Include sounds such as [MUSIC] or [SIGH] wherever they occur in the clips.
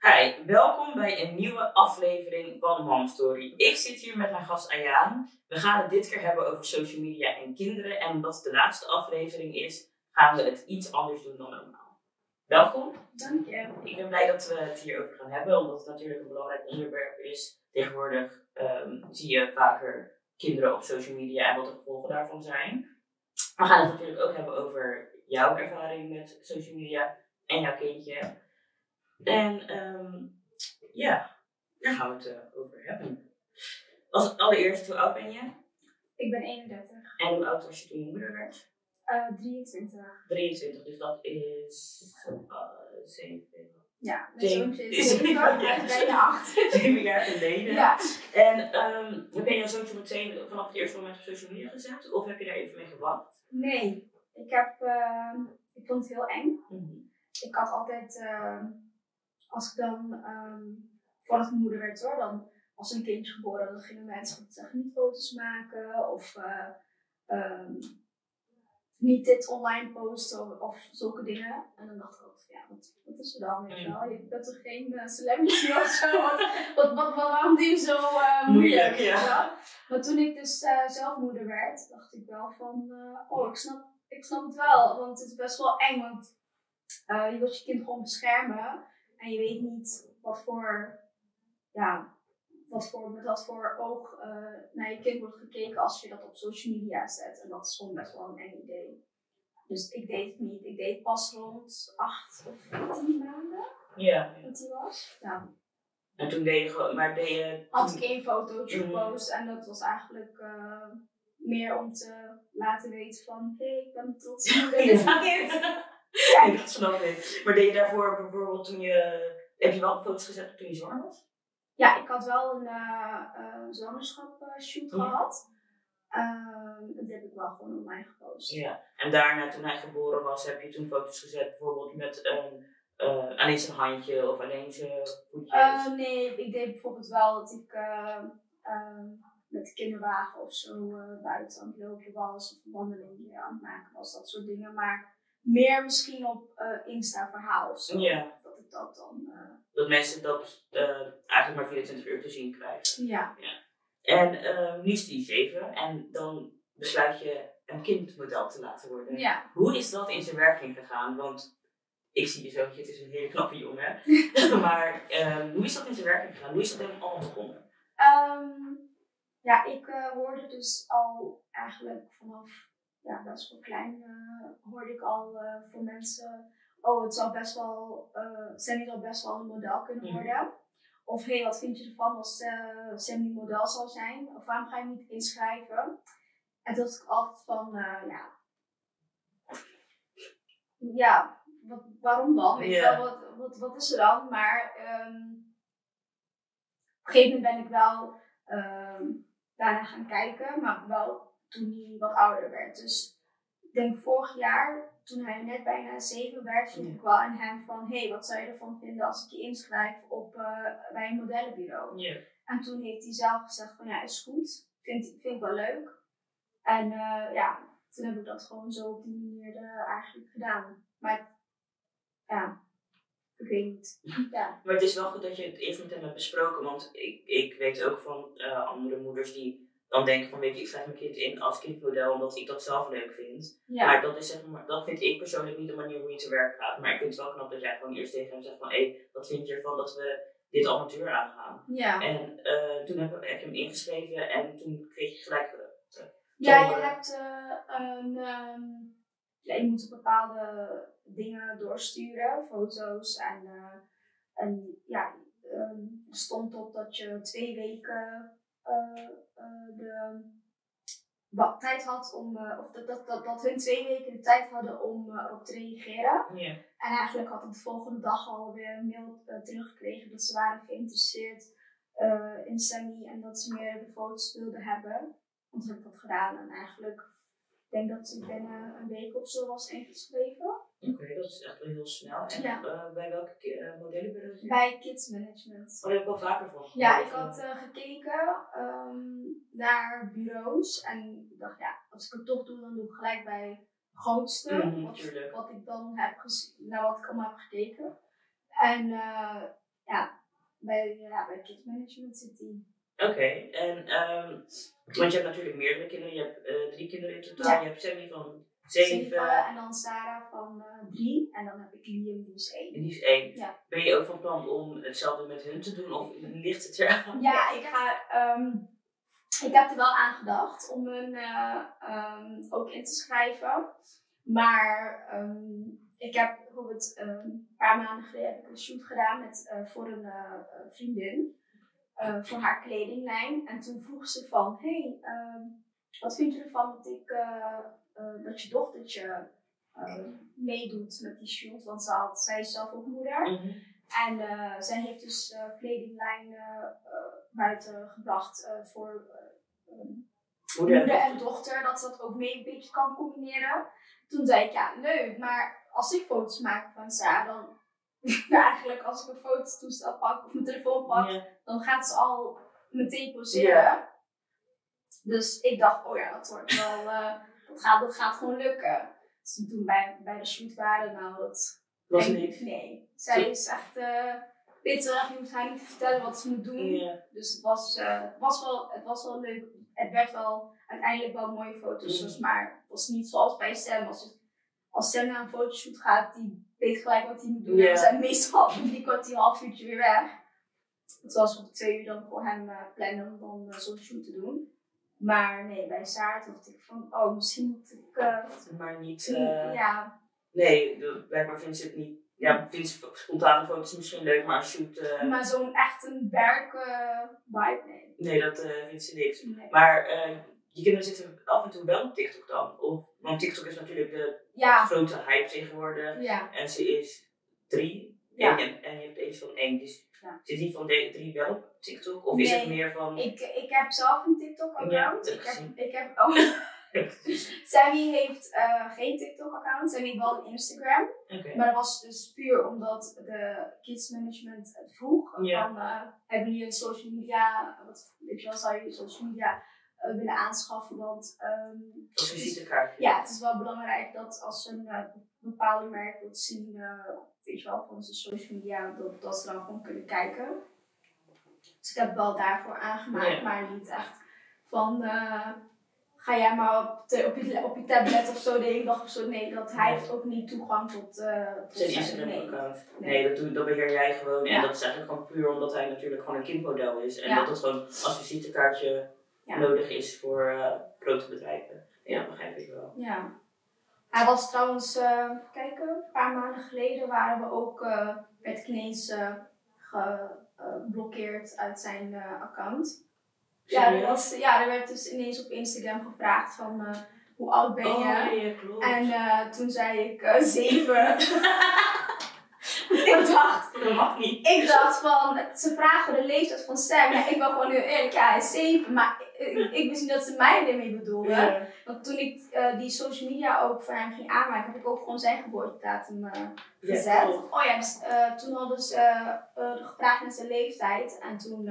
Hi, welkom bij een nieuwe aflevering van Mom Story. Ik zit hier met mijn gast Ayaan. We gaan het dit keer hebben over social media en kinderen. En omdat het de laatste aflevering is, gaan we het iets anders doen dan normaal. Welkom. Dank je. Ik ben blij dat we het hierover gaan hebben, omdat het natuurlijk een belangrijk onderwerp is. Tegenwoordig ehm, zie je vaker kinderen op social media en wat de gevolgen daarvan zijn. We gaan het natuurlijk ook hebben over jouw ervaring met social media en jouw kindje. En ehm, ja, daar gaan we het eh, over hebben. Als allereerst, hoe oud ben je? Ik ben 31. En hoe oud was je toen je moeder werd? Uh, 23. 23, dus dat is uh, 7, Ja, mijn zoontje is [LAUGHS] 7, hij is bijna 8. 7 [LAUGHS] jaar geleden. Ja. En ehm, heb je zoontje meteen vanaf het eerste moment op social media gezet? Of heb je daar even mee gewacht? Nee, ik heb, ehm, ik vond het heel eng. Mhm. Ik had altijd, als ik dan, ehm voordat ik moeder werd hoor, dan was een kindje geboren, dan gingen mensen niet foto's maken of eh, ehm, niet dit online posten of, zulke dingen. En dan dacht ik ook, ja, wat, wat is er dan? Weet je, wel? je bent toch geen eh, celebrity [LAUGHS] of zo? Wat, wat, wat, waarom je zo eh, moeilijk? Ja. Maar toen ik dus zelf moeder werd, dacht ik wel van, oh, ik snap, ik snap het wel. Want het is best wel eng, want je wilt je kind gewoon beschermen. En je weet niet wat voor, ja, wat voor, met wat voor oog eh, naar je kind wordt gekeken als je dat op social media zet. En dat is gewoon best wel een eng idee. Dus ik deed het niet. Ik deed pas rond acht of tien maanden Ja. dat hij was. Ja, En toen deed je gewoon, maar deed je... had ik één fotootje Mhm. gepost en dat was eigenlijk eh, meer om te laten weten van hé, hey, ik ben trots op dit. [LAUGHS] [LAUGHS] [LAUGHS] Ja, dat snap ik. Maar deed je daarvoor bijvoorbeeld toen je... Heb je wel foto's gezet toen je zwanger was? Ja, ik had wel een uh, Ja. gehad. Ehm, dat heb ik wel gewoon online gepost. Ja. En daarna, toen hij geboren was, heb je toen foto's gezet bijvoorbeeld met een... eh, alleen zijn handje of alleen zijn voetjes? Eh, nee, ik deed bijvoorbeeld wel dat ik eh, ehm, met de kinderwagen of zo buiten aan het lopen was. Of een wandeling aan het maken was, dat soort dingen. Maar meer misschien op eh, Insta-verhaal of zo. Ja. Dat ik dat dan... eh, Dat mensen dat eh, eigenlijk maar 24 uur te zien krijgen. ja. En eh, nu is die 7 en dan besluit je een kindmodel te laten worden. ja. Hoe is dat in zijn werking gegaan? Want ik zie je zoontje, het is een hele knappe jongen. [LAUGHS] maar ehm, hoe is dat in zijn werking gegaan? Hoe is dat helemaal allemaal begonnen? Ehm, ja, ik hoorde dus al eigenlijk vanaf ja, best wel klein, eh, hoorde ik al eh, voor mensen, oh het zou best wel, uh, Sammy zou best wel een model kunnen Mhm. worden. Of hé, hey, wat vind je ervan als Sammy model zou zijn? Of waarom ga je niet inschrijven? En toen dacht ik altijd van, eh, ja, ja, wat, waarom dan? Weet wel, wat, wat, wat is er dan? Maar ehm, op een gegeven moment ben ik wel ehm, daarna gaan kijken, maar wel toen hij wat ouder werd. Dus ik denk vorig jaar, toen hij net bijna zeven werd, vroeg ik wel aan hem van, hé, hey, wat zou je ervan vinden als ik je inschrijf op, eh, bij een modellenbureau? Ja. En toen heeft hij zelf gezegd van, ja, is goed, vind, vind ik wel leuk. En eh, ja, toen heb ik dat gewoon zo op die manier eh, eigenlijk gedaan. Maar ja, ik weet niet. [LAUGHS] Ja. Maar het is wel goed dat je het eerst met hem hebt besproken, want ik, ik weet ook van andere moeders die dan denken van weet je, ik schrijf mijn kind in als kindmodel omdat ik dat zelf leuk vind. Ja. Maar dat is zeg maar, dat vind ik persoonlijk niet de manier hoe je te werk gaat. Maar ik vind het wel knap dat jij gewoon eerst tegen hem zegt van hé, hey, wat vind je ervan dat we dit avontuur aangaan? ja. En eh, toen heb ik hem ingeschreven en toen kreeg je gelijk. eh, Ja, je hebt eh, een. ehm, ja, je moet bepaalde dingen doorsturen, foto's en. eh, en ja, er stond op dat je twee weken eh, eh, de wat tijd had om. eh, of dat, dat, dat, dat hun twee weken de tijd hadden om eh, erop te reageren. En eigenlijk had ik de volgende dag alweer een mail eh, teruggekregen dat ze waren geïnteresseerd eh, in Sammy en dat ze meer de foto's wilden hebben. En toen heb ik dat gedaan en eigenlijk, denk dat ik binnen een week of zo was ingeschreven. Oké, dat is echt wel heel snel. En Ja. eh, bij welke eh, modellenbureau zit je? Bij Kids Management. Oh, daar heb ik wel vaker van Ja, ik had eh, gekeken ehm, naar bureaus en ik dacht, ja, als ik het toch doe, dan doe ik gelijk bij de grootste. Mhm, wat, ik dan heb gezien, naar wat ik allemaal heb gekeken. En eh, Bij, ja, bij Kids Management zit die. Oké, en ehm, want je hebt natuurlijk meerdere kinderen. Je hebt eh, drie kinderen in totaal. Ja. Je hebt Sammy van zeven. En dan Sarah van eh, drie. En dan heb ik Liam, die is één. En die is één. Ja. Ben je ook van plan om hetzelfde met hun te doen? Of ligt het er aan? Ja, ik ga. ehm, ik heb er wel aan gedacht om hun eh, ehm, ook in te schrijven. Maar ehm, ik heb bijvoorbeeld een paar maanden geleden heb ik een shoot gedaan met, voor een vriendin. Eh, voor haar kledinglijn. En toen vroeg ze van, hey, ehm, wat vind je ervan dat, ik, eh, eh, dat je dochtertje meedoet met die shoot? Want ze had, zij is zelf ook moeder. Mhm. En zij heeft dus kledinglijnen buiten gebracht voor eh, ehm, Moeder. moeder en dochter, dat ze dat ook mee een beetje kan combineren. Toen zei ik, ja, leuk, maar als ik foto's maak van Sarah, dan [LAUGHS] eigenlijk als ik een fototoestel pak of mijn telefoon pak, dan gaat ze al meteen poseren. Dus ik dacht, oh ja, dat wordt wel, eh, dat, gaat, dat gaat gewoon lukken. Dus toen bij, bij de shoot waren, nou, dat Was niks. Nee. Zij Zo- is echt eh pittig, je hoeft haar niet te vertellen wat ze moet doen. Dus het was, eh, was wel, het was wel leuk. Het werd wel uiteindelijk wel mooie foto's, Mm. dus, maar het was niet zoals bij Sam. Als, het, als Sam naar een fotoshoot gaat, die weet gelijk wat hij moet doen. Ja. En we zijn meestal een [LAUGHS] drie kwartier, half uurtje weer weg. Het was op twee uur dan voor hem eh, plannen om dan eh, zo'n shoot te doen. Maar nee, bij Saar dacht ik van, oh, misschien moet ik... eh, Maar niet. ja, Nee, blijkbaar vindt ze het niet. Ja, vindt ze spontane foto's misschien leuk, maar shoot. maar zo'n echt een werk vibe, nee. nee, dat vindt ze niks. nee. Maar je kinderen zitten af en toe wel op TikTok dan. Of, want TikTok is natuurlijk de Ja, grote hype tegenwoordig. ja. En ze is drie. Ja. En, je, en je hebt eens van één. Dus Ja. zit die van de drie wel op TikTok? Of is het meer van. Ik, ik heb zelf een TikTok-account. Ja, ik, heb, ik heb oh. [LAUGHS] Sammy heeft eh, geen TikTok-account. Sammy heeft wel een Instagram. Maar dat was dus puur omdat de kids management het vroeg. Ja. Van, eh, hebben jullie een social media, wat, weet je wel, zou je social media willen aanschaffen? Want visitekaart. ja, het is wel belangrijk dat als een eh, bepaalde merk wilt zien, eh, weet je wel, van zijn social media, dat, dat ze dan gewoon kunnen kijken. Dus ik heb wel daarvoor aangemaakt, Ja. maar niet echt van, eh, ga jij maar op, op, je, op je tablet of zo de hele dag of zo. Nee, dat, hij heeft ook niet toegang tot, eh tot Zijn. Nee. Nee, dat, doe, dat beheer jij gewoon. En Ja. dat is eigenlijk gewoon puur omdat hij natuurlijk gewoon een kindmodel is. En Ja. dat het gewoon als visitekaartje. Nodig is voor eh, grote bedrijven. Ja, begrijp ik wel. Ja. Hij was trouwens, eh, even kijken, een paar maanden geleden waren we ook, eh werd eh, geblokkeerd uit zijn eh, account. Ja er, was, ja, er werd dus ineens op Instagram gevraagd van eh, hoe oud ben je? Oh, ja, klopt. En eh, toen zei ik eh, zeven. [LAUGHS] ik dacht, dat mag niet. ik dacht van, ze vragen de leeftijd van Sam. Ja, ik ben gewoon heel eerlijk, ja, hij is zeven. Maar ik, ik wist niet dat ze mij ermee bedoelden. Ja. Want toen ik eh, die social media ook voor hem ging aanmaken, heb ik ook gewoon zijn geboortedatum eh, Ja, gezet. oh ja, dus, eh, toen hadden ze gevraagd naar zijn leeftijd. En toen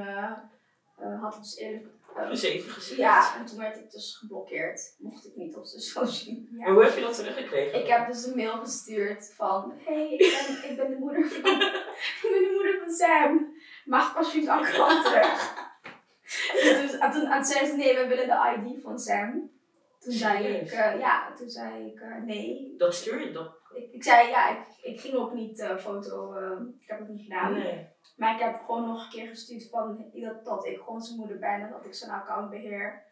had ik dus eerlijk... Dus even gezien. ja, en toen werd ik dus geblokkeerd. Mocht ik niet op zijn social media. Maar hoe heb je dat teruggekregen? Ik heb dus een mail gestuurd van, hey, ik ben, ik ben de moeder van, [LAUGHS] ik ben de moeder van Sam. Mag ik alsjeblieft account [LAUGHS] terug? En toen, en toen, en zei ze, nee, we willen de ID van Sam. Toen zei ik, eh, ja, toen zei ik, eh, nee. Dat stuur je dat? Ik, ik zei, ja, ik, ik ging ook niet eh, foto, ik heb het niet gedaan. Nee. Maar ik heb gewoon nog een keer gestuurd van, dat, dat ik gewoon zijn moeder ben en dat ik zijn account beheer.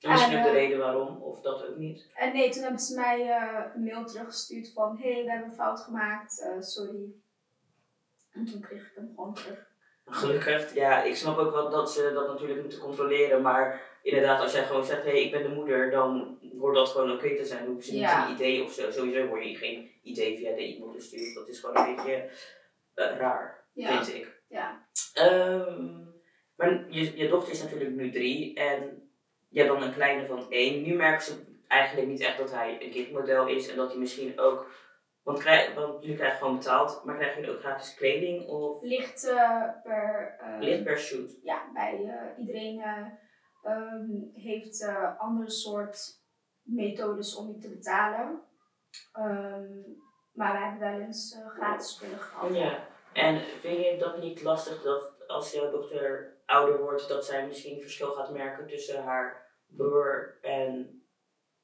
En misschien En, ook de eh, reden waarom, of dat ook niet. En nee, toen hebben ze mij eh, een mail teruggestuurd van hé, hey, we hebben een fout gemaakt, eh, sorry. En toen kreeg ik hem gewoon terug. Gelukkig, ja, ik snap ook wel dat ze dat natuurlijk moeten controleren, maar inderdaad, als jij gewoon zegt, hé, hey, ik ben de moeder, dan wordt dat gewoon oké te zijn. Dan hoeven ze Ja. niet een idee of zo. Sowieso word je geen idee via de e-mail gestuurd. Dat is gewoon een beetje eh, raar, Ja, vind ik. ja. Ehm, maar je, je dochter is natuurlijk nu drie en je hebt dan een kleine van één. Nu merken ze eigenlijk niet echt dat hij een kindmodel is en dat hij misschien ook. Want, krijg, want jullie krijgen gewoon betaald, maar krijgen jullie ook gratis kleding of Ligt eh, per, eh, ligt per shoot? ja, bij eh, iedereen eh, ehm, heeft andere soort methodes om je te betalen. Ehm, maar we hebben wel eens gratis spullen gehad. Ja. En vind je dat niet lastig dat als jouw dochter ouder wordt, dat zij misschien verschil gaat merken tussen haar broer en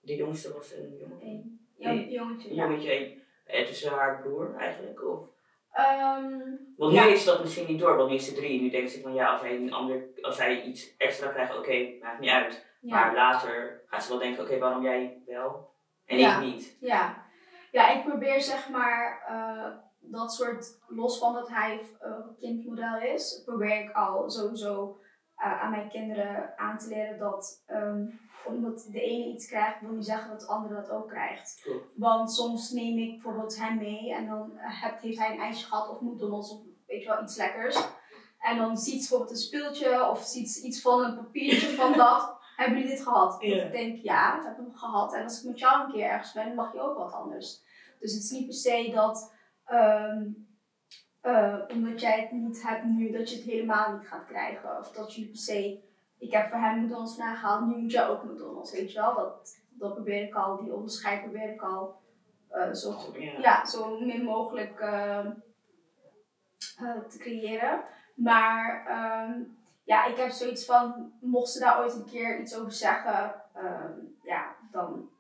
de jongste was een jongen? Een jong- jongetje. Een Ja. jongetje en tussen haar broer eigenlijk? Of? Ehm, Want nu Ja. is dat misschien niet door, want nu is ze drie. Nu denkt ze van ja, als hij, een ander, als hij iets extra krijgt, oké, maakt niet uit. ja. Maar later gaat ze wel denken, oké, waarom jij wel en ik niet? Ja. ja, ik probeer zeg maar eh, dat soort, los van dat hij eh, kindmodel is, probeer ik al sowieso eh, aan mijn kinderen aan te leren dat ehm, omdat de ene iets krijgt, wil niet zeggen dat de andere dat ook krijgt. Want soms neem ik bijvoorbeeld hem mee en dan heeft, hij een ijsje gehad of McDonald's of weet je wel, iets lekkers. En dan ziet ze bijvoorbeeld een speeltje of ziet ze iets van een papiertje van [LAUGHS] dat. Hebben jullie dit gehad? Ik denk, ja, dat heb ik gehad. En als ik met jou een keer ergens ben, mag je ook wat anders. Dus het is niet per se dat, ehm, eh, omdat jij het niet hebt nu, dat je het helemaal niet gaat krijgen. Of dat je per se, ik heb voor hem McDonald's vandaag gehaald, nu moet jij ook McDonald's, weet je wel. Dat, dat probeer ik al, die onderscheid probeer ik al eh, zo Ja. ja, zo min mogelijk ehm, eh, te creëren. Maar ehm, ja, ik heb zoiets van, mocht ze daar ooit een keer iets over zeggen, ja, dan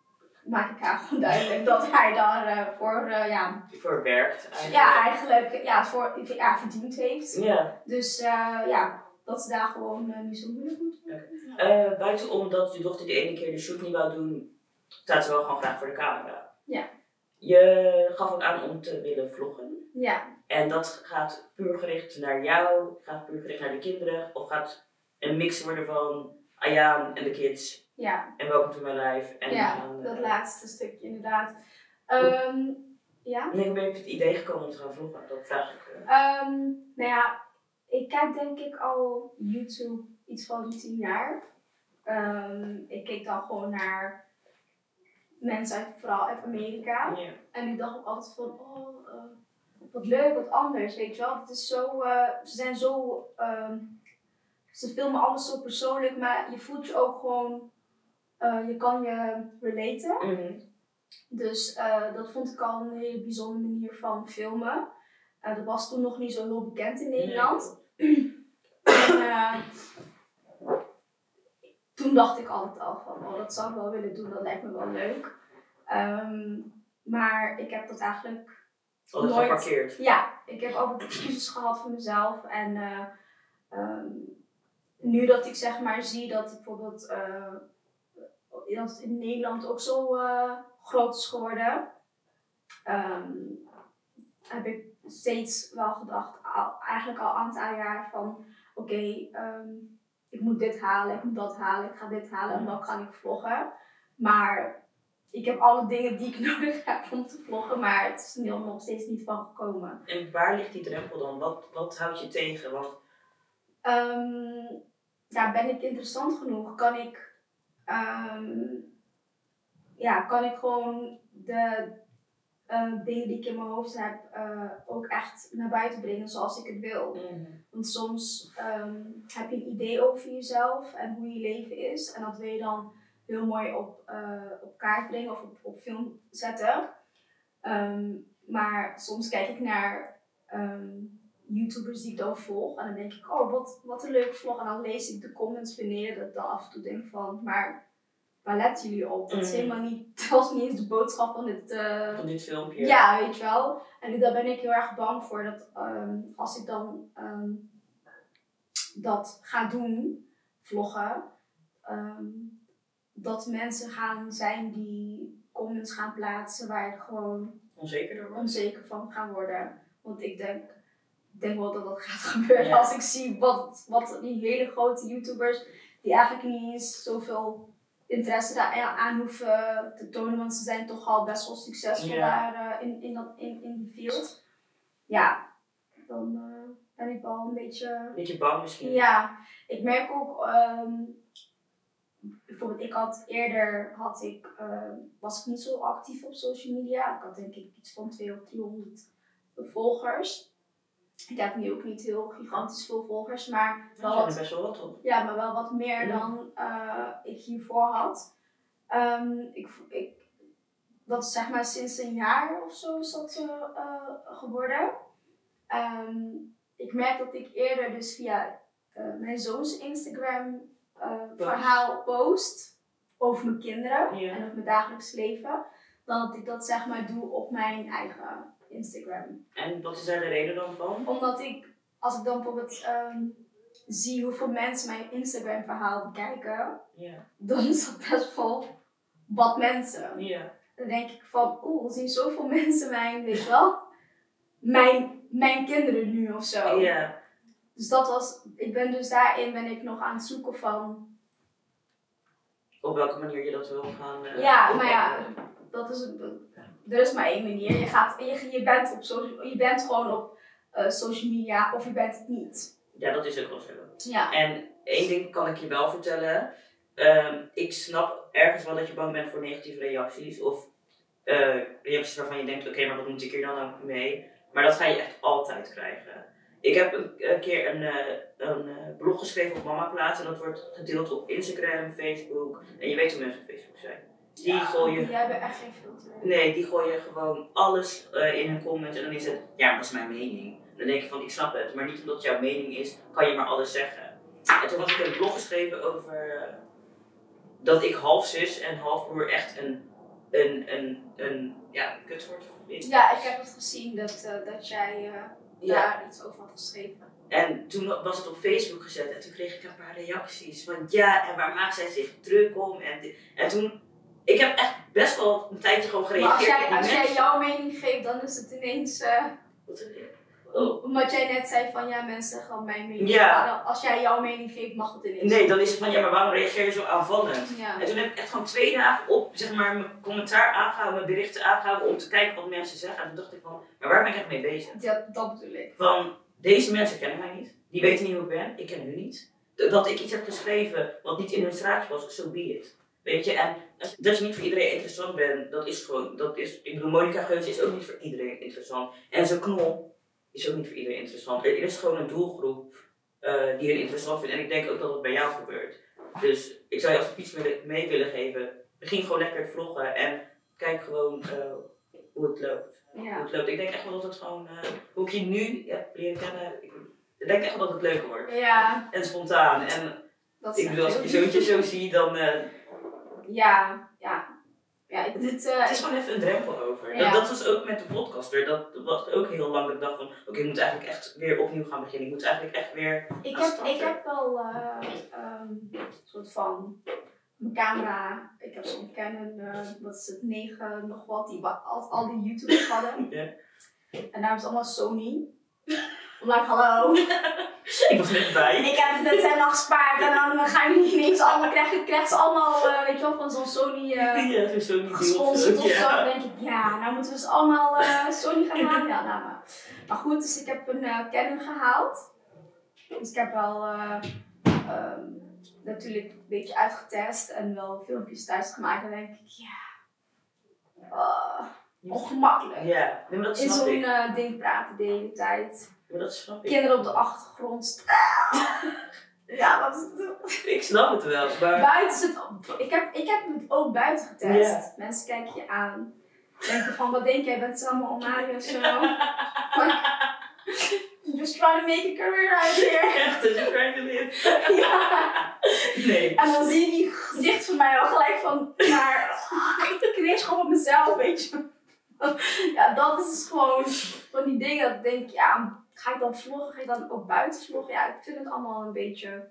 maak ik haar gewoon duidelijk dat hij daarvoor voor eh, ja, Voor werkt eigenlijk. ja, eigenlijk ja, voor, ja, verdiend heeft. Ja. Dus eh, ja, dat ze daar gewoon eh, niet zo moeilijk moet doen. Eh, buitenom dat je dochter die ene keer de shoot niet wou doen, staat ze wel gewoon graag voor de camera. Ja. Je gaf ook aan om te willen vloggen. Ja, En dat gaat puur gericht naar jou, gaat puur gericht naar de kinderen, of gaat een mix worden van Ayaan en de kids ja. en welkom to my life. En ja, eh, dat laatste stukje inderdaad. Ehm, ja. Nee, ik ben even het idee gekomen om te gaan vloggen, dat vraag ik. eh. Ehm, nou ja, ik kijk denk ik al YouTube iets van 10 jaar. Ehm, ik keek dan gewoon naar mensen uit, vooral uit Amerika. En ik dacht ook altijd van, oh, eh, wat leuk, wat anders, weet je wel. Het is zo, ze zijn zo, ze filmen alles zo persoonlijk, maar je voelt je ook gewoon, eh, je kan je relaten. Mhm. Dus eh, dat vond ik al een hele bijzondere manier van filmen. Eh, dat was toen nog niet zo heel bekend in Nederland. [CLEARS THROAT] En, toen dacht ik altijd al van, oh, dat zou ik wel willen doen, dat lijkt me wel leuk. Ehm, maar ik heb dat eigenlijk, Altijd Nooit. geparkeerd. ja, ik heb altijd excuses gehad voor mezelf. En eh, ehm, nu dat ik zeg maar zie dat bijvoorbeeld dat het in Nederland ook zo eh, groot is geworden, ehm, heb ik steeds wel gedacht, al- eigenlijk al een aantal jaar van oké, ehm, ik moet dit halen, ik moet dat halen, ik ga dit halen en dan kan ik vloggen. Maar ik heb alle dingen die ik [LAUGHS] nodig heb om te vloggen, maar het is er nog steeds niet van gekomen. En waar ligt die drempel dan? Wat, wat houdt je tegen? Want Ehm, ja, ben ik interessant genoeg? Kan ik, ehm, ja, kan ik gewoon de eh, dingen die ik in mijn hoofd heb eh, ook echt naar buiten brengen zoals ik het wil? Want soms ehm, heb je een idee over jezelf en hoe je leven is. En dat wil je dan heel mooi op, eh, op kaart brengen of op, op film zetten. Ehm, maar soms kijk ik naar ehm, YouTubers die ik dan volg. En dan denk ik, oh wat, wat een leuke vlog. En dan lees ik de comments beneden dat ik dan af en toe denk van, maar waar letten jullie op? Dat is Mm. helemaal niet, [LAUGHS] dat was niet eens de boodschap van dit, eh, van dit filmpje. ja, weet je wel. En daar ben ik heel erg bang voor dat ehm, als ik dan ehm, dat ga doen, vloggen, ehm, dat mensen gaan zijn die comments gaan plaatsen waar ik gewoon Onzeker door onzeker van ga worden. Want ik denk, ik denk wel dat dat gaat [LAUGHS] gebeuren Ja. als ik zie wat, wat die hele grote YouTubers, die eigenlijk niet eens zoveel interesse daar aan hoeven te tonen, want ze zijn toch al best wel succesvol Ja. daar eh, in, in, dat, in, in die field. Ja, dan eh, ben ik wel een beetje Beetje bang misschien. ja, ik merk ook, ehm, bijvoorbeeld ik had eerder, had ik, ehm, was ik niet zo actief op social media. Ik had denk ik iets van 200 of 300 volgers. Ik heb nu ook niet heel gigantisch veel volgers, maar wel wat, best wel wat op. ja, maar wel wat meer Ja. dan eh, ik hiervoor had. Ehm, ik, ik, dat is zeg maar sinds een jaar of zo is dat eh, geworden. Ehm, ik merk dat ik eerder dus via eh, mijn zoons Instagram verhaal post over mijn kinderen Ja. en over mijn dagelijks leven, dan dat ik dat zeg maar doe op mijn eigen Instagram. En wat is daar de reden dan van? Omdat ik, als ik dan bijvoorbeeld ehm, zie hoeveel mensen mijn Instagram verhaal bekijken, dan is dat best wel wat mensen. Dan denk ik van, oeh, er zien zoveel mensen mijn, weet je wel, mijn, mijn kinderen nu of zo. Dus dat was, ik ben dus daarin ben ik nog aan het zoeken van, Op welke manier je dat wil gaan. eh, ja, maar ja, dat is, er is maar één manier. Je, gaat, je, je, bent, op social, je bent gewoon op eh, social media of je bent het niet. Ja, dat is ook wel zo. Ja. En één ding kan ik je wel vertellen. Ehm, ik snap ergens wel dat je bang bent voor negatieve reacties. Of eh, reacties waarvan je denkt, oké, maar wat moet ik hier dan ook mee? Maar dat ga je echt altijd krijgen. Ik heb een, een keer een, eh, een blog geschreven op Mama Plaats. En dat wordt gedeeld op Instagram, Facebook. En je weet hoe mensen op Facebook zijn. Die gooien Die hebben echt geen filter. Nee, die gooien gewoon alles eh, in hun comments en dan is het, ja, dat is mijn mening. Dan denk ik van, ik snap het, maar niet omdat het jouw mening is, kan je maar alles zeggen. En toen had ik een blog geschreven over eh, dat ik half zus en half broer echt een, een, een, een ja, kutwoord vind. Ja, ik heb het gezien dat, eh, dat jij Ja. daar iets over had geschreven. En toen was het op Facebook gezet en toen kreeg ik een paar reacties van, ja, en waar maakt zij zich druk om? En, en toen, ik heb echt best wel een tijdje gewoon Maar als gereageerd jij, die als jij jouw mening geeft, dan is het ineens. eh, Wat? Oh. Omdat jij net zei van ja, mensen zeggen al mijn mening. Ja. Maar dan- als jij jouw mening geeft, mag het ineens. Nee, dan is het van, ja, maar waarom reageer je zo aanvallend? Ja. En toen heb ik echt gewoon twee dagen op zeg maar, mijn commentaar aangehouden, mijn berichten aangehouden om te kijken wat mensen zeggen. En toen dacht ik van, maar waar ben ik echt mee bezig? Ja, dat bedoel ik. Van, deze mensen kennen mij niet. Die weten niet hoe ik ben. Ik ken hun niet. Dat ik iets heb geschreven wat niet in hun straatje was, so be it. Weet je, en als- dat je niet voor iedereen interessant bent, dat is gewoon, dat is, ik bedoel, Monica Geuze is ook niet voor iedereen interessant. En zo'n knol is ook niet voor iedereen interessant. Er is gewoon een doelgroep eh, die hun interessant vindt. En ik denk ook dat dat bij jou gebeurt. Dus ik zou je als advies mee willen geven, begin gewoon lekker te vloggen en kijk gewoon eh, hoe het loopt hoe het loopt. Ik denk echt wel dat het gewoon, eh, hoe ik je nu heb leren kennen, ik denk echt wel dat het leuker wordt. Ja, En spontaan. En dat is ik bedoel, als ik je zoontje zo zie, dan Ja, ja. Ja, eh, het is gewoon even een drempel over. Ja. Dat, dat was ook met de podcaster. Dat was ook heel lang dat ik dacht van, oké, ik moet eigenlijk echt weer opnieuw gaan beginnen. Ik moet eigenlijk echt weer... ik, heb, ik heb wel eh, ehm, een soort van. Mijn camera, ik heb zo'n Canon, eh, wat is het, 9 nog wat, die al, al die YouTubers hadden. [LAUGHS] En daar is allemaal Sony. Like, hallo. Ik was net bij. Ik heb het net helemaal gespaard en dan gaan jullie ineens allemaal, krijgen, krijgen ze allemaal, eh, weet je wel, van zo'n Sony eh, [LAUGHS] Ja, zo'n Sony gesponsord of zo. Dan denk ik, ja, nou moeten we dus allemaal eh, Sony gaan [LAUGHS] halen. Ja, nou maar. Maar goed, dus ik heb een eh, Canon gehaald. Dus ik heb wel eh, ehm, natuurlijk een beetje uitgetest en wel filmpjes thuis gemaakt. En dan denk ik, ja, ongemakkelijk. Ja, dat In snap zo'n ik. eh, ding praten de hele tijd. Maar dat snap ik. Kinderen op de achtergrond. [LAUGHS] Ja, wat is het? Ik snap het wel. Maar Buiten is het. Ik heb, ik heb het ook buiten getest. Mensen kijken je aan. Denken van, wat denk jij? Bent ze allemaal Mario of zo? [LAUGHS] Just trying to make a career out here. [LAUGHS] echt, dat is trying to live. ja. Nee. En dan zie je die gezicht van mij al gelijk van, maar ik kreeg gewoon op mezelf, weet je. Ja, dat is dus gewoon van die dingen dat ik denk, ja, ga ik dan vloggen? Ga ik dan ook buiten vloggen? Ja, ik vind het allemaal een beetje...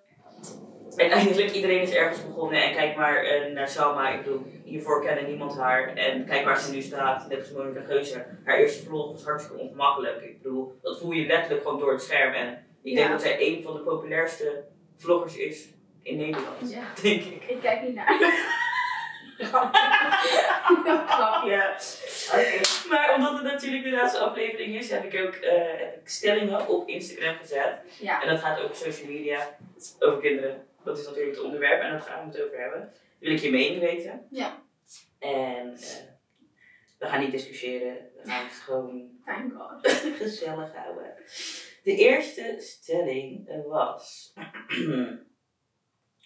Uiteindelijk, iedereen is ergens begonnen en kijk maar eh, naar Salma. Ik bedoel, hiervoor kende niemand haar. En kijk waar ze nu staat, net als Monica Geuze. Haar eerste vlog was hartstikke ongemakkelijk. Ik bedoel, dat voel je letterlijk gewoon door het scherm. En ik denk dat zij een van de populairste vloggers is in Nederland. Ja. Denk ik. Ik kijk niet naar. [LAUGHS] Grapje. Maar omdat het natuurlijk de laatste aflevering is, heb ik ook eh, heb ik stellingen op Instagram gezet. Ja. En dat gaat over social media, over kinderen. Dat is natuurlijk het onderwerp en daar gaan we het over hebben. Wil ik je mening weten. Ja. En eh, we gaan niet discussiëren, we gaan het gewoon gezellig houden. De eerste stelling was. [CLEARS THROAT] oh,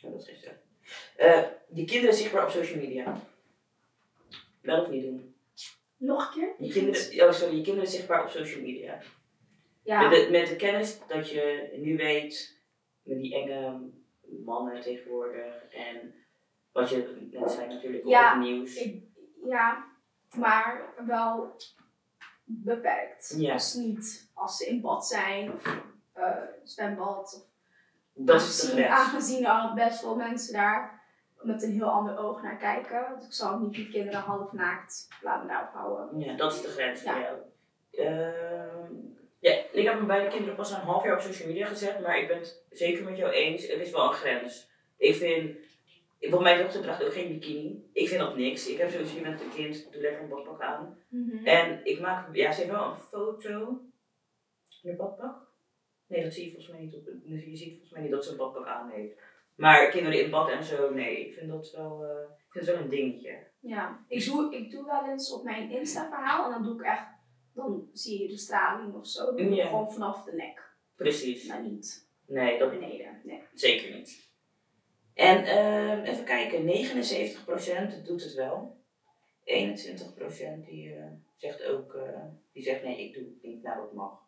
dat is geen stelling. Die kinderen zichtbaar op social media. Wel of niet doen? Nog een keer? Je kinderen, oh sorry, je kinderen zichtbaar op social media. Ja, Met, de, met de kennis dat je nu weet, met die enge mannen tegenwoordig en wat je net zei natuurlijk Ja, op het nieuws. ik, ja, maar wel beperkt. Ja. Dus niet als ze in bad zijn of eh, zwembad. Of dat is de aangezien, er best wel mensen daar met een heel ander oog naar kijken. Dus ik zal niet die kinderen half naakt laten daarop houden. Ja, dat is de grens Ja. voor jou. Ehm, ja, ik heb mijn beide kinderen pas een half jaar op social media gezet, maar ik ben het zeker met jou eens. Er is wel een grens. Ik vind, want mijn dochter draagt ook geen bikini. Ik vind dat niks. Ik heb sowieso met een kind, doe lekker een badpak aan. En ik maak, ja, ze heeft wel een foto in een badpak. Nee, dat zie je volgens mij niet op. Je ziet volgens mij niet dat ze een badpak aan heeft. Maar kinderen in bad en zo, nee, ik vind dat wel, eh, ik vind het wel een dingetje. Ja, ik doe, ik doe wel eens op mijn Insta-verhaal en dan doe ik echt, dan zie je de straling of zo. Dan doe ik Ja. gewoon vanaf de nek, Precies. maar niet Nee, dat beneden. Nee. Zeker niet. En ehm, even kijken, 79% doet het wel. 21% die eh, zegt ook, eh, die zegt nee, ik doe het niet, nou dat mag.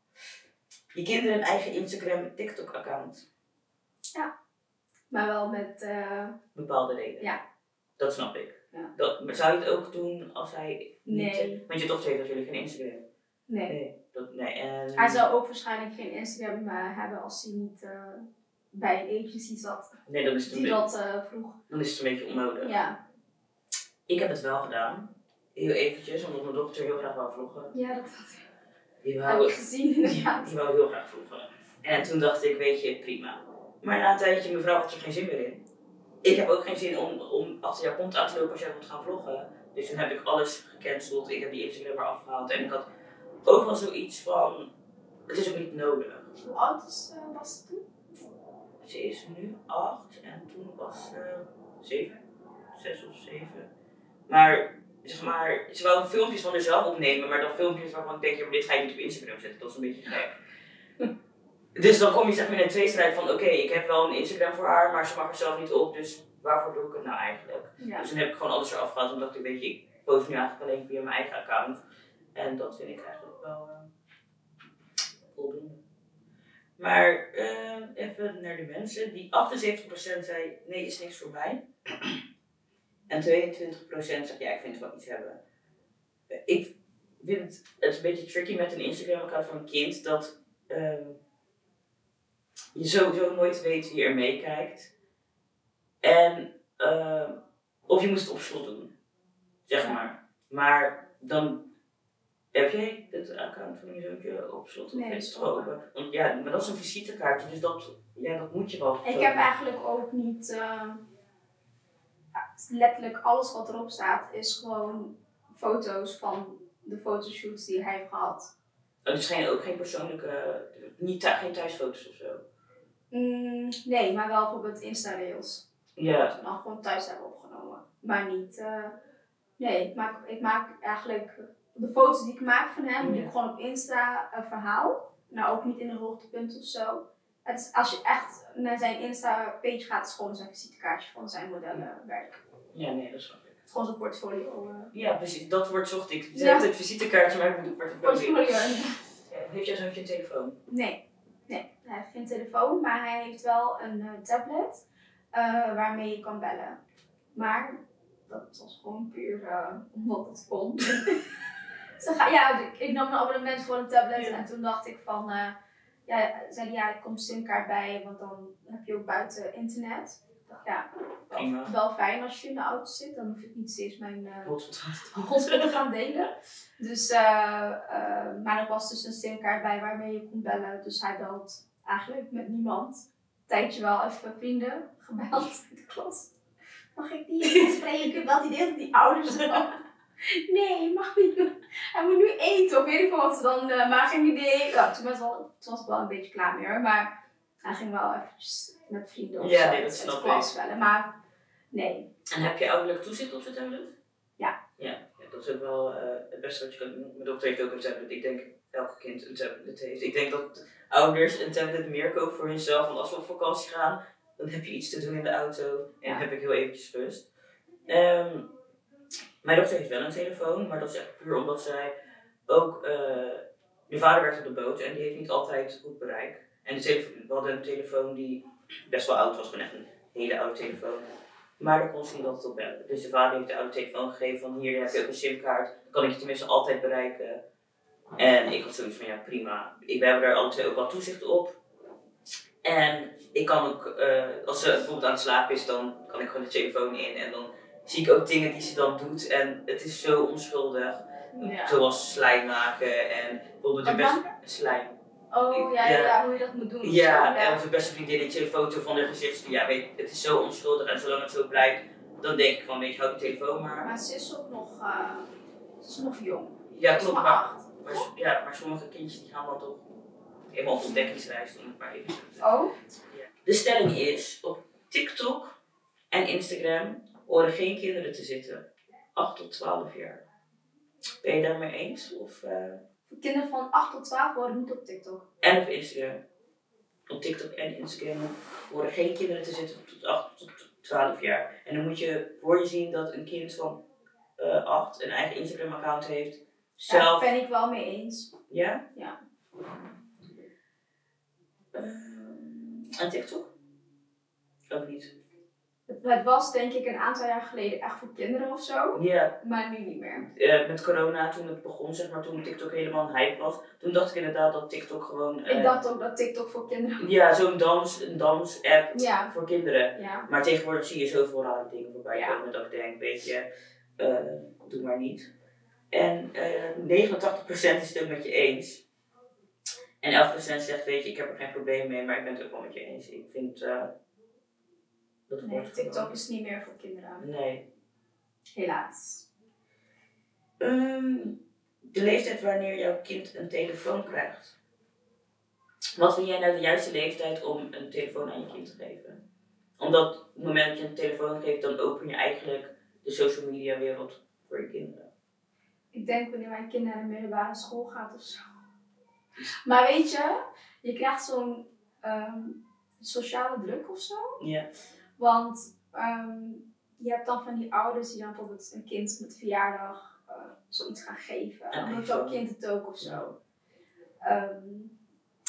Je kinderen een eigen Instagram, TikTok account. Maar wel met, eh, Bepaalde reden. Ja. Dat snap ik. Ja. Dat, maar zou je het ook doen als hij niet... Nee. Want je dochter heeft natuurlijk geen Instagram. nee. Nee. Dat, nee en, Hij zou ook waarschijnlijk geen Instagram eh, hebben als hij niet eh, bij een agency zat nee, dan is, het een die beetje, dat vroeg. dan is het een beetje onnodig. Ja, Ik heb het wel gedaan. Heel eventjes, omdat mijn dochter heel graag wou vloggen. ja dat had ik Die heb ik gezien [LAUGHS] inderdaad. Die wou heel graag vloggen. En toen dacht ik, weet je, prima. Maar na een tijdje, mevrouw had er geen zin meer in. Ik heb ook geen zin om, om achter jouw kont aan te lopen als jij wilt gaan vloggen. Dus toen heb ik alles gecanceld. Ik heb die Instagram maar afgehaald. En ik had ook wel zoiets van, het is ook niet nodig. Hoe oud is, eh, was het toen? Ze is nu acht en toen was ze zeven, zes of zeven. Maar, zeg maar, ze wou filmpjes van zichzelf opnemen, maar dan filmpjes waarvan ik denk, ja, maar dit ga je niet op Instagram zetten, dat is een beetje gek. Dus dan kom je zeg maar in een tweestrijd van, oké, ik heb wel een Instagram voor haar, maar ze mag er zelf niet op, dus waarvoor doe ik het nou eigenlijk? Ja. Dus toen heb ik gewoon alles eraf gehaald, omdat ik weet je, ik post nu eigenlijk alleen via mijn eigen account. En dat vind ik eigenlijk wel eh, voldoende. Maar eh, even naar de mensen. Die 78% zei nee, is niks voor mij. En 22% zegt ja, ik vind het wel iets hebben. Ik vind het, het is een beetje tricky met een Instagram-account van een kind dat ehm, je sowieso nooit weet wie er meekijkt. En ehm, of je moest het op slot doen, zeg Ja. maar. Maar dan heb jij het account van je zoontje op slot of Nee, open? Want ja, maar dat is een visitekaartje, dus dat, ja, dat moet je wel. Ik heb eigenlijk ook niet. eh, ja, letterlijk alles wat erop staat is gewoon foto's van de fotoshoots die hij heeft gehad. Oh, dus geen, ook geen persoonlijke, niet geen thuisfoto's of zo. Mm, nee, maar wel bijvoorbeeld Insta-reels. Ja, Dat we dan gewoon thuis hebben opgenomen. Maar niet. eh, nee, ik maak, ik maak eigenlijk. De foto's die ik maak van hem, Ja. ik gewoon op Insta een verhaal. Nou, ook niet in de hoogtepunt of zo. Het is, als je echt naar zijn Insta-page gaat, is het gewoon zijn visitekaartje van zijn modellenwerk. Ja, nee, dat snap ik. Gewoon zijn portfolio. eh, Ja, precies, dat woord zocht ik. Ze Ja. het visitekaartje, maar ik bedoel portfolio. portfolio. Heeft jij zoontje een telefoon? Nee, nee, hij heeft geen telefoon, maar hij heeft wel een eh, tablet eh, waarmee je kan bellen. Maar dat was gewoon puur eh, omdat het kon. [LAUGHS] Ze ga, ja, ik- ik nam een abonnement voor een tablet Ja. en toen dacht ik van, ja, zei hij, ja, er komt simkaart bij, want dan heb je ook buiten internet. Ja, wel, wel fijn als je in de auto zit, dan hoef ik niet steeds mijn Hotspot. hotspot te gaan delen. Dus, eh, eh, maar er was dus een simkaart bij waarmee je kon bellen. Dus hij belt eigenlijk met niemand. Tijdje wel even vrienden gebeld in de klas. Mag ik die spreken? Belt hij tegen die ouders dan? Nee, mag niet. Hij moet nu eten of weet ik wat ze dan. maar geen idee. Ja, toen, was wel, toen was ik wel een beetje klaar mee hoor. Maar hij ging wel eventjes met vrienden of Ja, zo nee, dat snap klas bellen. Maar nee. En heb je ouderlijk toezicht op zijn tablet? Ja. Ja, ja, dat is ook wel eh, het beste wat je kan doen. Mijn dochter heeft ook een tablet. Ik denk elk kind een tablet heeft. Ik denk dat ouders een tablet meer kopen voor hunzelf. Want als we op vakantie gaan, dan heb je iets te doen in de auto. En Ja. heb ik heel eventjes rust. Ehm, mijn dochter heeft wel een telefoon, maar dat is echt puur omdat zij ook eh, de vader werkt op de boot en die heeft niet altijd goed bereik. En we hadden een telefoon die best wel oud was, gewoon echt een hele oude telefoon. Maar daar kon ze niet altijd op bellen. Dus de vader heeft de oude telefoon gegeven van hier heb je ook een simkaart. Dan kan ik je tenminste altijd bereiken. En ik had zoiets van ja prima. Ik, we hebben er alle twee ook wel toezicht op. En ik kan ook, eh, als ze bijvoorbeeld aan het slapen is, dan kan ik gewoon de telefoon in. En dan zie ik ook dingen die ze dan doet. En het is zo onschuldig. Ja. Zoals slijm maken en bijvoorbeeld de maken? slijm. Oh ja, ja, hoe je dat moet doen. Ja, en of de beste vriendinnetje een foto van haar gezicht. Ja, weet het is zo onschuldig en zolang het zo blijft, dan denk ik van, weet je, houd die telefoon maar. Maar ze is ook nog, eh, ze is nog jong. Ja, klopt, maar maar, ja, maar sommige kindjes die gaan dan toch helemaal op ontdekkingsreis, het maar even. Oh? De stelling is, op TikTok en Instagram horen geen kinderen te zitten. 8 tot 12 jaar. Ben je daarmee eens? Of, eh, kinderen van 8 tot 12 worden niet op TikTok. en op Instagram. Op TikTok en Instagram horen geen kinderen te zitten tot 8 tot 12 jaar. En dan moet je voor je zien dat een kind van eh 8 een eigen Instagram account heeft. Daar Zelf. ben ik wel mee eens. Ja? Ja. Ehm, en TikTok? Ook niet. Het, was denk ik een aantal jaar geleden echt voor kinderen of zo. Ja, Maar nu niet meer. eh, met corona, toen het begon, zeg maar, toen TikTok helemaal een hype was, toen dacht ik inderdaad dat TikTok gewoon. eh, Ik dacht ook dat TikTok voor kinderen Ja, zo'n dans, een dans-app Ja. voor kinderen. Ja. Maar tegenwoordig zie je zoveel rare dingen voorbij Ja. komen dat ik denk, weet je, eh, doe maar niet. En eh 89% is het ook met je eens. En 11% zegt, weet je, ik heb er geen probleem mee, maar ik ben het ook wel met je eens. Ik vind eh dat Nee, wordt TikTok is niet meer voor kinderen. Nee. Helaas. Ehm, de leeftijd wanneer jouw kind een telefoon krijgt. Wat vind jij nou de juiste leeftijd om een telefoon aan je kind te geven? Omdat op het moment dat je een telefoon geeft, dan open je eigenlijk de social media wereld voor je kinderen. Ik denk wanneer mijn kind naar de middelbare school gaat of zo. Maar weet je, je krijgt zo'n ehm, sociale druk of zo. Ja. Want ehm, je hebt dan van die ouders die dan bijvoorbeeld een kind met verjaardag eh, zoiets gaan geven. Doet iPhone. jouw kind het ook of zo. Ehm,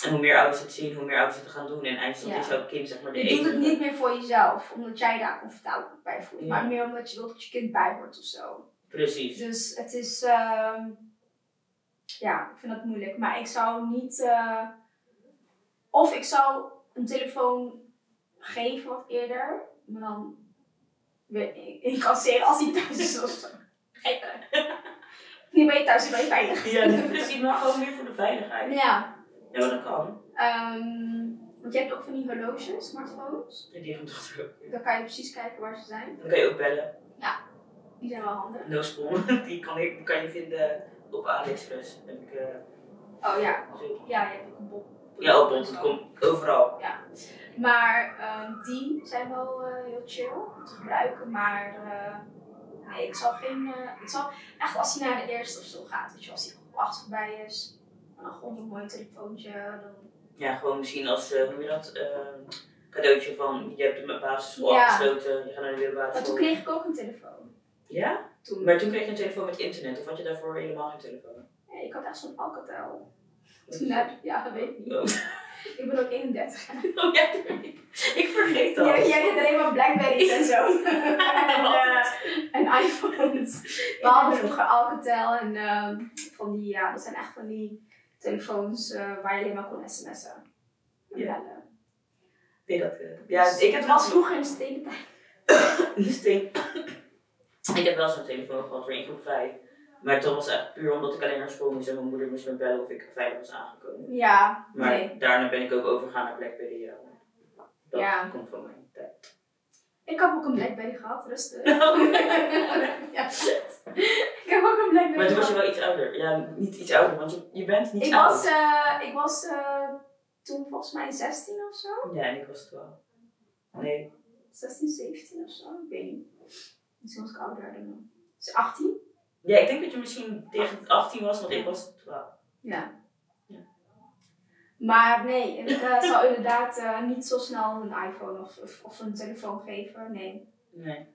En hoe meer ouders het zien, hoe meer ouders het gaan doen. En eindstand Ja. is jouw kind zeg maar de je doet het niet meer voor jezelf, omdat jij daar comfortabel bij voelt. Ja. Maar meer omdat je wilt dat je kind bijhoort of zo. Precies. Dus het is, ehm, ja, ik vind dat moeilijk. Maar ik zou niet, eh, of ik zou een telefoon geven wat eerder, maar dan weer incasseren als hij thuis is of zo. Nu ben je thuis en ben je veilig. Ja, precies. Maar gewoon meer voor de veiligheid. Ja, Ja, maar dat kan. ehm, want je hebt ook van die horloges, smartphones. Die heeft mijn dochter ook. Dan kan je precies kijken waar ze zijn. Dan kan je ook bellen. Die zijn wel handig. No spawn. [LAUGHS] Die kan, ik, kan je vinden op AliExpress. Heb ik, eh, Oh ja, ja, je hebt ook een bot. Ja, op. Het komt overal. Maar ehm, die zijn wel eh, heel chill om te gebruiken. Maar eh, nee, ik zal geen. eh, ik zal echt als hij naar de eerste of zo gaat, weet je, als hij groep 8 voorbij is, dan gewoon een mooi telefoontje. Dan... Ja, gewoon misschien als, hoe noem je dat? cadeautje van, je hebt de basisschool Ja. afgesloten, je gaat naar de middelbare Maar toen kreeg ik ook een telefoon. Ja? Toen. Maar toen kreeg je een telefoon met internet, of had je daarvoor helemaal geen telefoon? Nee, ik had echt zo'n Alcatel. Heb ja, dat weet ik niet. Oh. Ik ben ook 31. [LAUGHS] Oh ja, ik vergeet dat. Jij, jij hebt alleen maar Blackberry's en zo. [LAUGHS] en, eh, en iPhones. We hadden vroeger Alcatel en ehm, van die, ja, dat zijn echt van die telefoons eh, waar je alleen maar kon sms'en. En Ja. bellen. Nee, dat, eh, ja, ik heb het was wel vroeger in de stedentijd. Dus ik, ik heb wel zo'n telefoon gehad voor in groep 5. Maar dat was echt puur omdat ik alleen naar school moest en mijn moeder moest me bellen of ik veilig was aangekomen. Ja, Maar nee. daarna ben ik ook overgegaan naar Blackberry. Ja. Dat Ja. komt van mijn tijd. Ik heb ook een Blackberry gehad, rustig. Oh. [LAUGHS] ja, shit. Ik heb ook een Blackberry Maar toen was je gehad. wel iets ouder. Ja, niet iets ouder, want je, je bent niet Ik oud. was, eh, ik was eh, toen volgens mij 16 of zo. Ja, en ik was 12. Nee. 16, 17 of zo, ik weet niet. Misschien was ik ouder dan. Dus 18? Ja, ik denk dat je misschien tegen 18 was, want ik was 12. Ja. Ja. Maar nee, ik eh, zal inderdaad eh, niet zo snel een iPhone of, of, of een telefoon geven. Nee. Nee.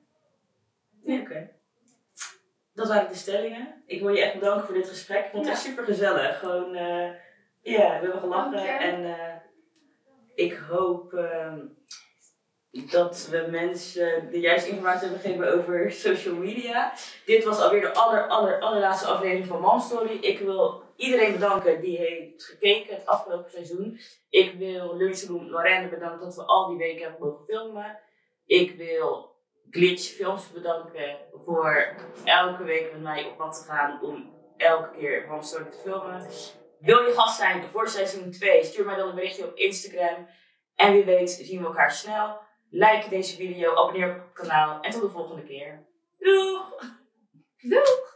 Nee, oké. dat waren de stellingen. Ik wil je echt bedanken voor dit gesprek. Ik vond het echt super gezellig. Gewoon, eh, ja, we hebben gelachen. En ik hoop ehm, dat we mensen de juiste informatie hebben gegeven over social media. Dit was alweer de aller, aller, allerlaatste aflevering van Mom Story. Ik wil iedereen bedanken die heeft gekeken het afgelopen seizoen. Ik wil Lunchroom Lorraine bedanken dat we al die weken hebben mogen filmen. Ik wil Glitch Films bedanken voor elke week met mij op pad te gaan om elke keer Mom Story te filmen. Wil je gast zijn voor seizoen 2? Stuur mij dan een berichtje op Instagram. En wie weet zien we elkaar snel. Like deze video, abonneer op het kanaal en tot de volgende keer. Doeg! Doeg!